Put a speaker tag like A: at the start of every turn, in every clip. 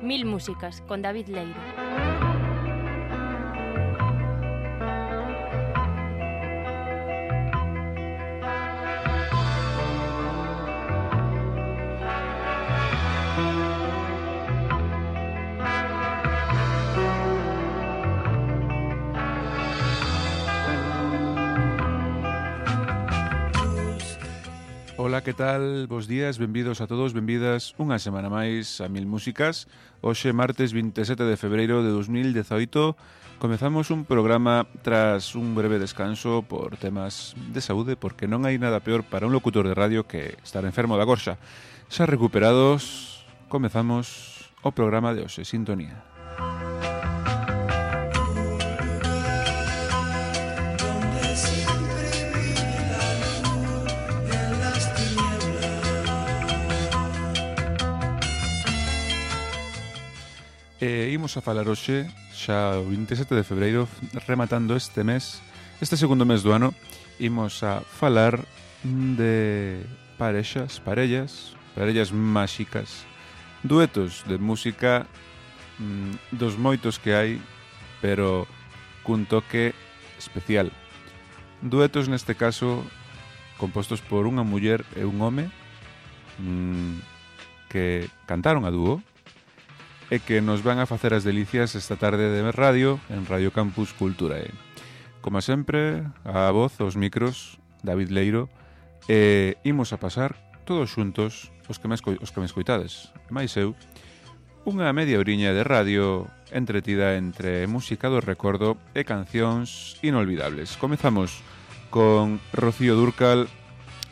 A: Mil músicas con David Leiro.
B: Ola, que tal? Bos días, benvidos a todos, benvidas unha semana máis a Mil Músicas. Hoxe, martes 27 de febreiro de 2018, comezamos un programa tras un breve descanso por temas de saúde, porque non hai nada peor para un locutor de radio que estar enfermo da gorxa. Xa recuperados, comezamos o programa de hoxe, Sintonía. E imos a falar hoxe, xa o 27 de febreiro, rematando este mes, este segundo mes do ano, imos a falar de parexas, parellas, parellas máxicas, duetos de música mm, dos moitos que hai, pero cun toque especial. Duetos neste caso compostos por unha muller e un home mmm, que cantaron a dúo, e que nos van a facer as delicias esta tarde de radio en Radio Campus Culturae. Como sempre, a voz, os micros, David Leiro, e imos a pasar todos xuntos os que me, esco os que me escoitades, máis eu, unha media oriña de radio entretida entre música do recordo e cancións inolvidables. Comezamos con Rocío Durcal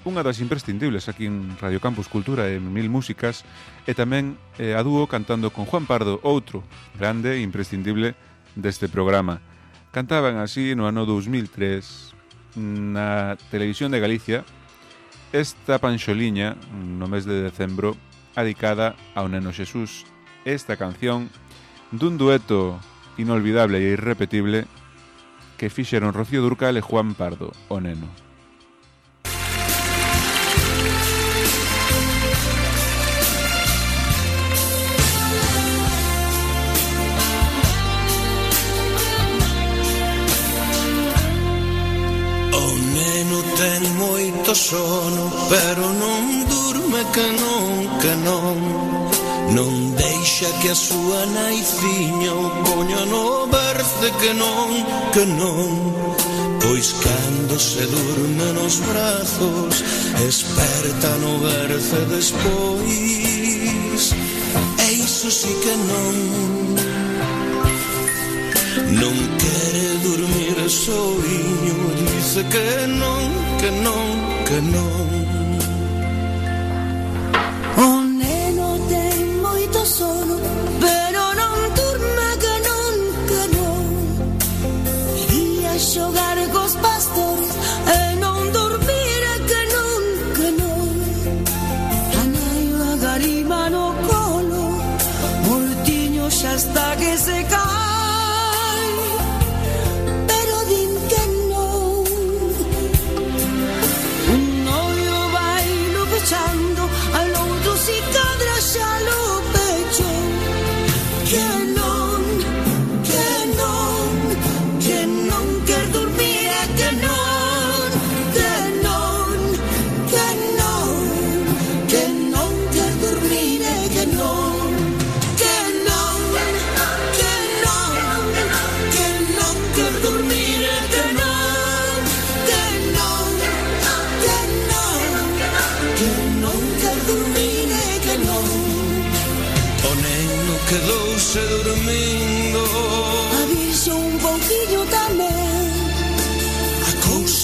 B: unha das imprescindibles aquí en Radio Campus Cultura e Mil Músicas e tamén eh, a dúo cantando con Juan Pardo, outro grande e imprescindible deste programa. Cantaban así no ano 2003 na televisión de Galicia esta panxoliña no mes de decembro adicada ao neno Xesús esta canción dun dueto inolvidable e irrepetible que fixeron Rocío Durcal e Juan Pardo, o neno.
C: sono Pero non durme que non, que non. Non deixa que a súa naifiña O poña no berce que non, que non. Pois cando se durme nos brazos Esperta no berce despois. E iso sí que non. Non quere dormir soiño Dice que non, que non, que non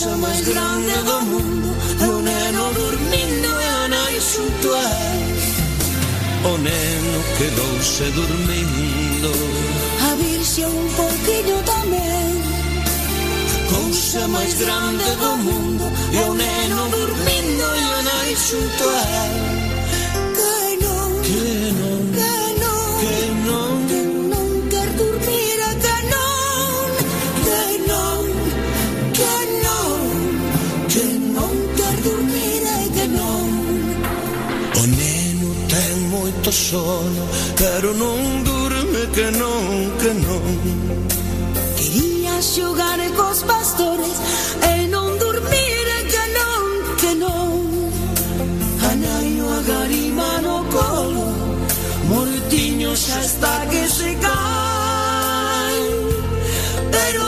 C: casa máis grande do mundo
D: E o neno dormindo e a nai xunto a
C: O neno quedouse dormindo
D: A virxe un pouquinho tamén.
C: Cousa máis grande do mundo E o neno dormindo e a nai xunto a
D: él
C: Que non
D: Que
C: sono, però non dorme che non, che non.
D: Quería jugar con los pastores e non dormire che non, che non. Anaio agari mano colo, mortigno xa está que se cae, pero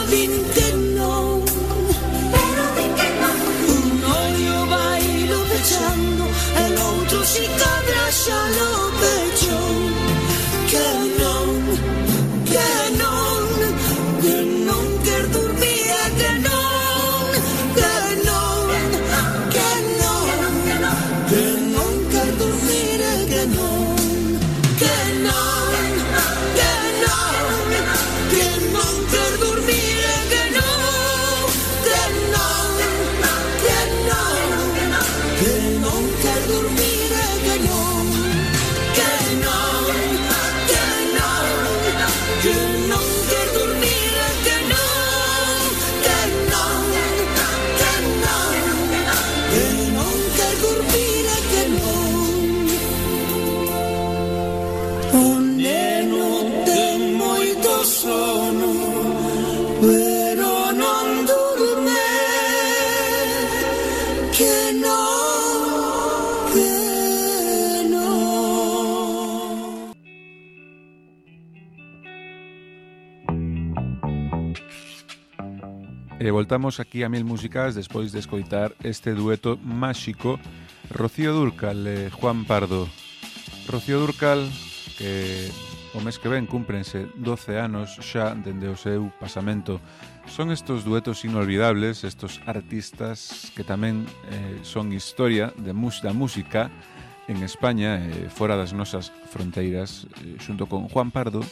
D: dormir,
B: voltamos aquí a Mil Músicas despois de escoitar este dueto máxico Rocío Durcal e Juan Pardo. Rocío Durcal, que o mes que ven cúmprense 12 anos xa dende o seu pasamento. Son estos duetos inolvidables, estos artistas que tamén eh, son historia de da música en España, eh, fora das nosas fronteiras, eh, xunto con Juan Pardo,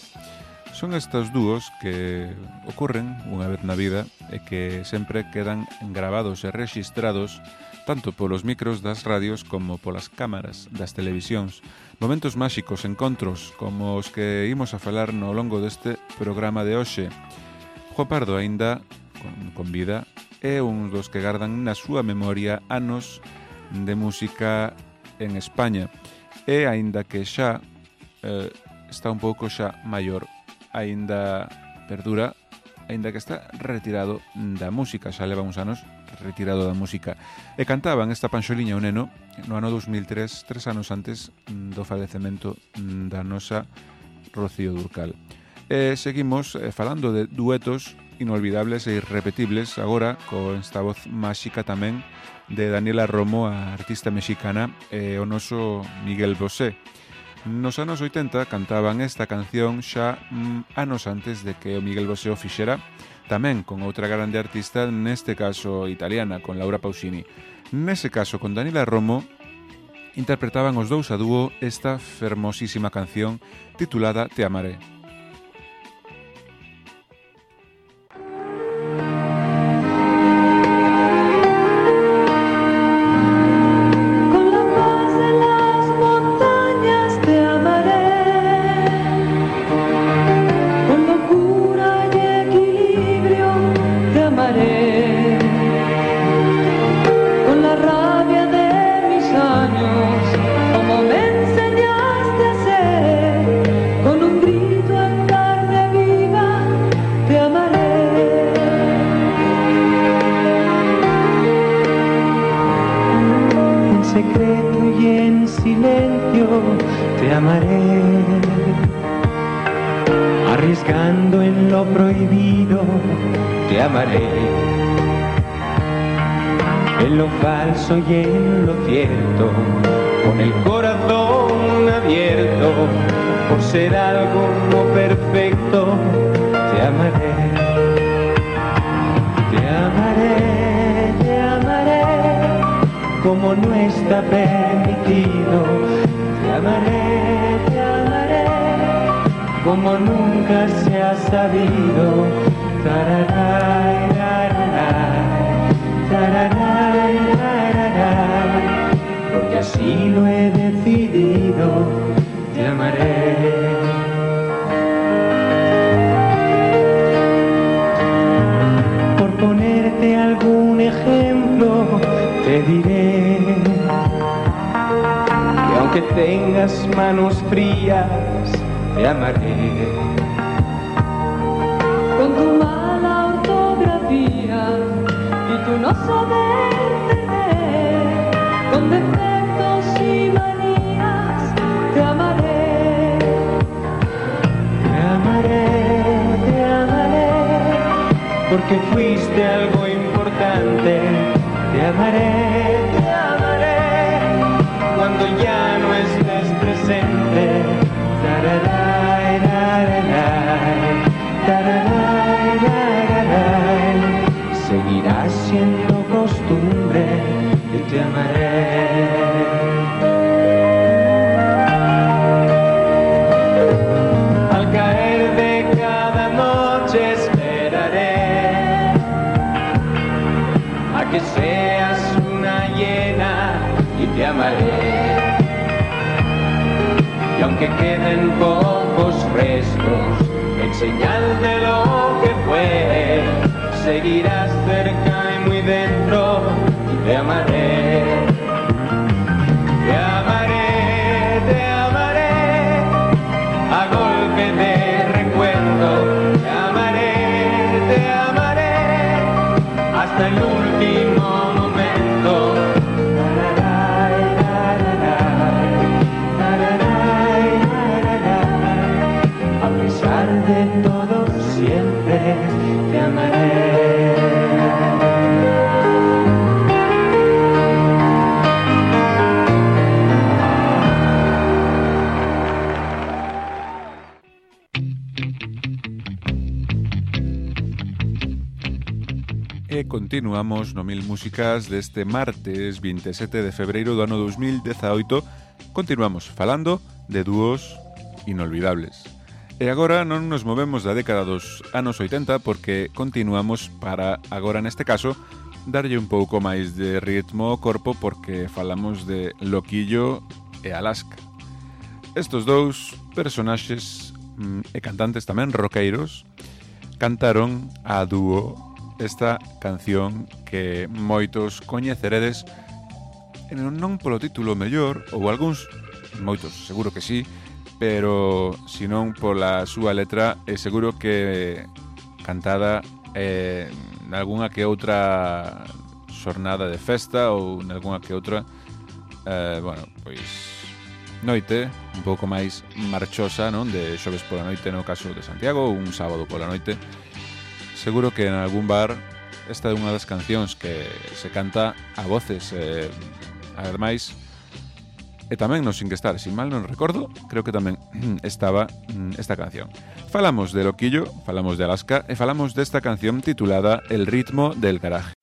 B: Son estas dúos que ocorren unha vez na vida e que sempre quedan grabados e registrados tanto polos micros das radios como polas cámaras das televisións. Momentos máxicos, encontros, como os que imos a falar no longo deste programa de hoxe. Juan Pardo aínda con, con vida é un dos que gardan na súa memoria anos de música en España e aínda que xa eh, está un pouco xa maior aínda perdura, aínda que está retirado da música, xa leva uns anos retirado da música. E cantaban esta panxoliña o neno no ano 2003, tres anos antes do falecemento da nosa Rocío Durcal. E seguimos eh, falando de duetos inolvidables e irrepetibles agora con esta voz máxica tamén de Daniela Romo, a artista mexicana, e o noso Miguel Bosé. Nos anos 80 cantaban esta canción xa mm, anos antes de que o Miguel Bosé o fixera, tamén con outra grande artista, neste caso italiana, con Laura Pausini. Nese caso, con Danila Romo, interpretaban os dous a dúo esta fermosísima canción titulada Te amaré.
E: Secreto y en silencio te amaré. Arriesgando en lo prohibido te amaré. En lo falso y en lo cierto, con el corazón abierto, por ser algo no perfecto, te amaré. Como no está permitido. Te amaré, te amaré, como nunca se ha sabido. Tararay, tararay, tararay, porque así lo he tengas manos frías, te amaré.
F: Con tu mala ortografía y tu no saber tener, con defectos y manías, te amaré.
E: Te amaré, te amaré, porque fuiste algo importante. Te amaré, te amaré, presente. Aunque queden pocos restos en señal de lo que fue, seguirás cerca y muy dentro y te amaré.
B: continuamos no Mil Músicas deste martes 27 de febreiro do ano 2018 Continuamos falando de dúos inolvidables E agora non nos movemos da década dos anos 80 porque continuamos para, agora neste caso, darlle un pouco máis de ritmo ao corpo porque falamos de Loquillo e Alaska. Estos dous personaxes mm, e cantantes tamén roqueiros cantaron a dúo esta canción que moitos coñeceredes non polo título mellor ou algúns, moitos, seguro que sí, pero senón pola súa letra e seguro que cantada eh, nalgúnha que outra xornada de festa ou nalgúna que outra eh, bueno, pois noite un pouco máis marchosa, non? De xoves pola noite no caso de Santiago, ou un sábado pola noite seguro que en algún bar esta é unha das cancións que se canta a voces eh, ademais e tamén no sin que estar, sin mal non recordo, creo que tamén estaba mm, esta canción. Falamos de Loquillo, falamos de Alaska e falamos desta canción titulada El ritmo del garaje.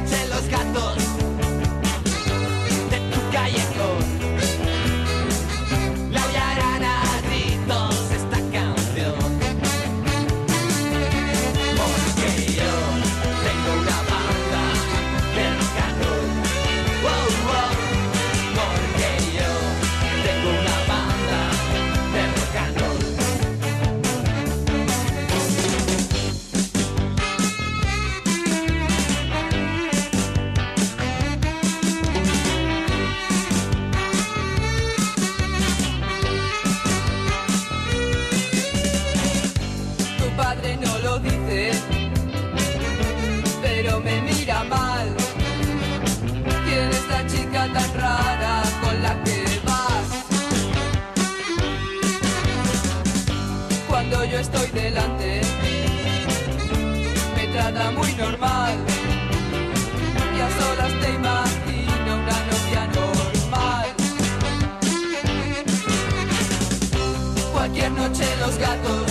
G: Noche tan rara con la que vas. Cuando yo estoy delante, me trata muy normal. Y a solas te imagino una novia normal. Cualquier noche los gatos.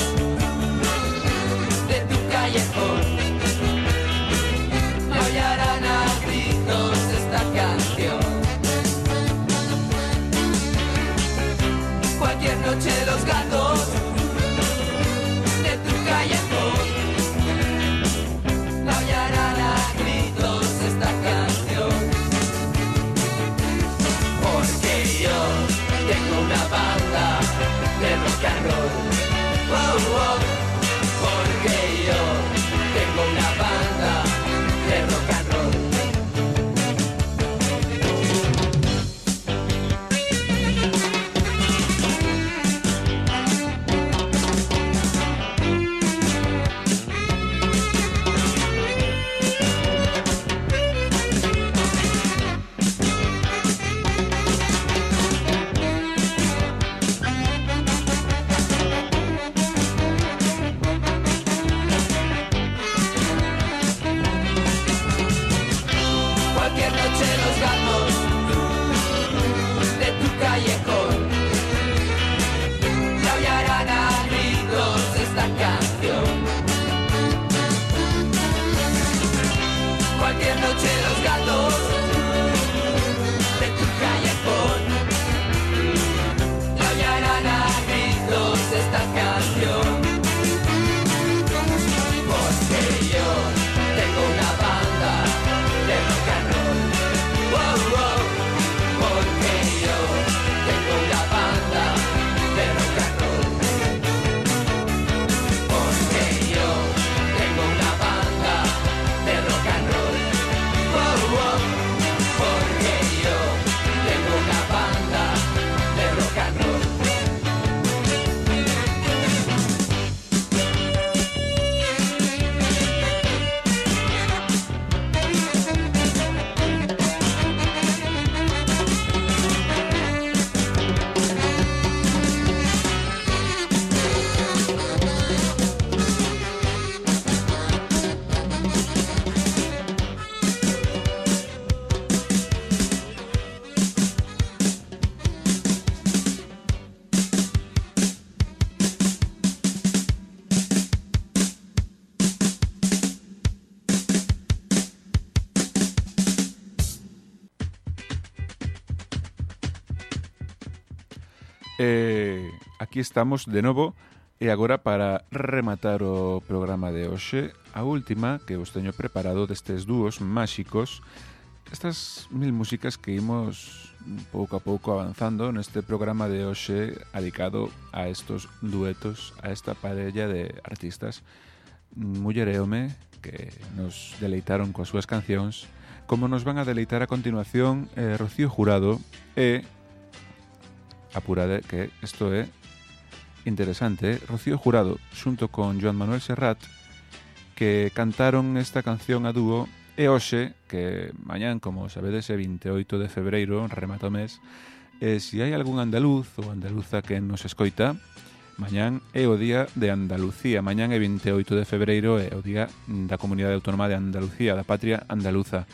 G: callejo.
B: Eh, aquí estamos de novo e agora para rematar o programa de hoxe a última que vos teño preparado destes dúos máxicos estas mil músicas que imos pouco a pouco avanzando neste programa de hoxe dedicado a estos duetos a esta parella de artistas. Muller e home que nos deleitaron coas súas cancións como nos van a deleitar a continuación eh, Rocío Jurado e Apurade que isto é interesante. Eh? Rocío Jurado, xunto con Joan Manuel Serrat, que cantaron esta canción a dúo e hoxe, que mañán, como sabedes, é 28 de febreiro, remata o mes, e se hai algún andaluz ou andaluza que nos escoita, mañán é o día de Andalucía. Mañán é 28 de febreiro, é o día da Comunidade Autónoma de Andalucía, da patria andaluza.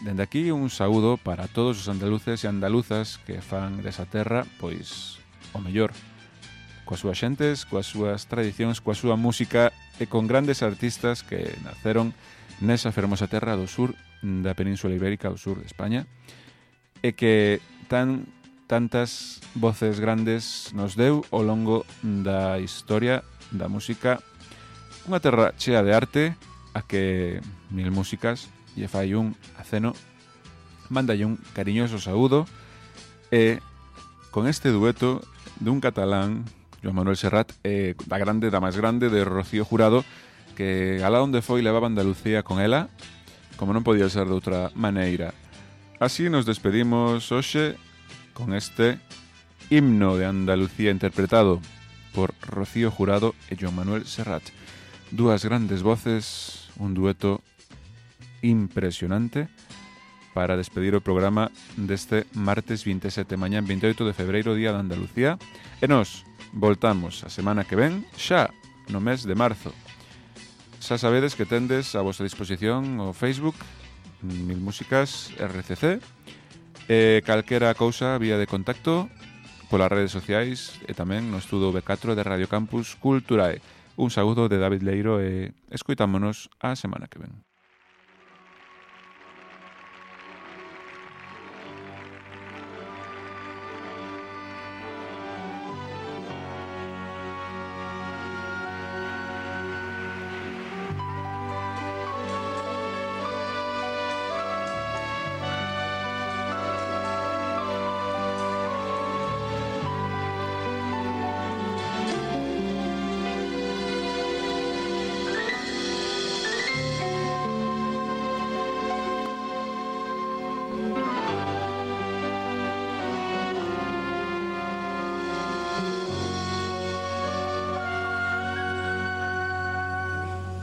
B: Dende aquí un saúdo para todos os andaluces e andaluzas que fan desa terra, pois, o mellor. Coas súas xentes, coas súas tradicións, coa súa música e con grandes artistas que naceron nesa fermosa terra do sur da Península Ibérica, do sur de España, e que tan tantas voces grandes nos deu ao longo da historia da música. Unha terra chea de arte a que mil músicas lle fai un aceno mandalle un cariñoso saúdo e con este dueto dun catalán Joan Manuel Serrat e da grande, da máis grande de Rocío Jurado que alá onde foi levaba Andalucía con ela como non podía ser de outra maneira. Así nos despedimos hoxe con este himno de Andalucía interpretado por Rocío Jurado e Joan Manuel Serrat. Dúas grandes voces un dueto impresionante para despedir o programa deste martes 27 mañán 28 de febreiro, Día de Andalucía. E nos voltamos a semana que ven, xa no mes de marzo. Xa sabedes que tendes a vosa disposición o Facebook Mil Músicas RCC e calquera cousa vía de contacto polas redes sociais e tamén no estudo B4 de Radio Campus Culturae. Un saúdo de David Leiro e escoitámonos a semana que ven.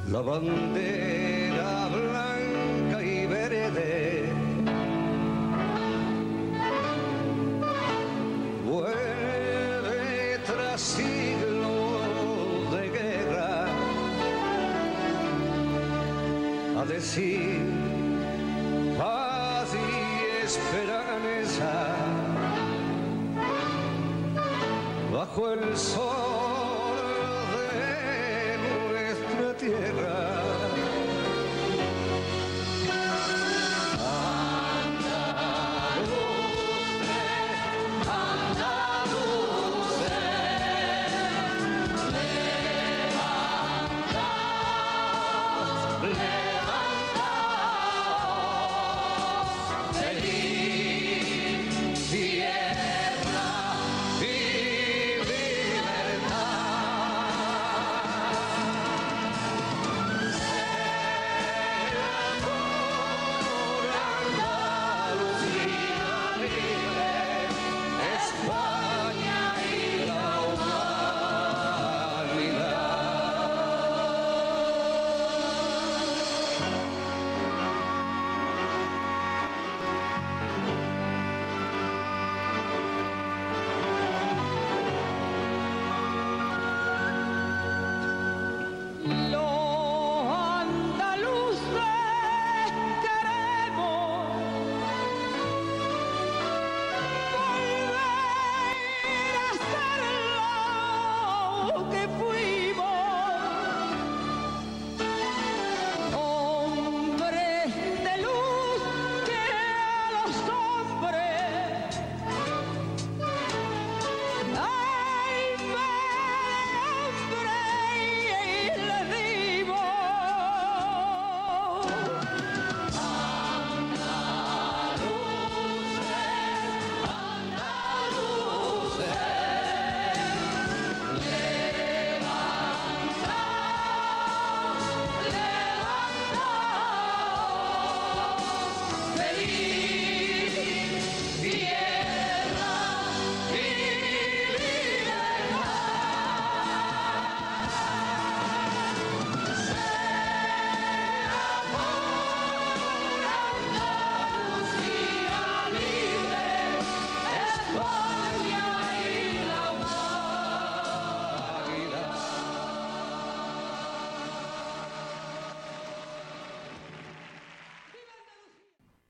H: La bandera blanca y verde. Vuelve tras siglos de guerra a decir paz y esperanza. Bajo el sol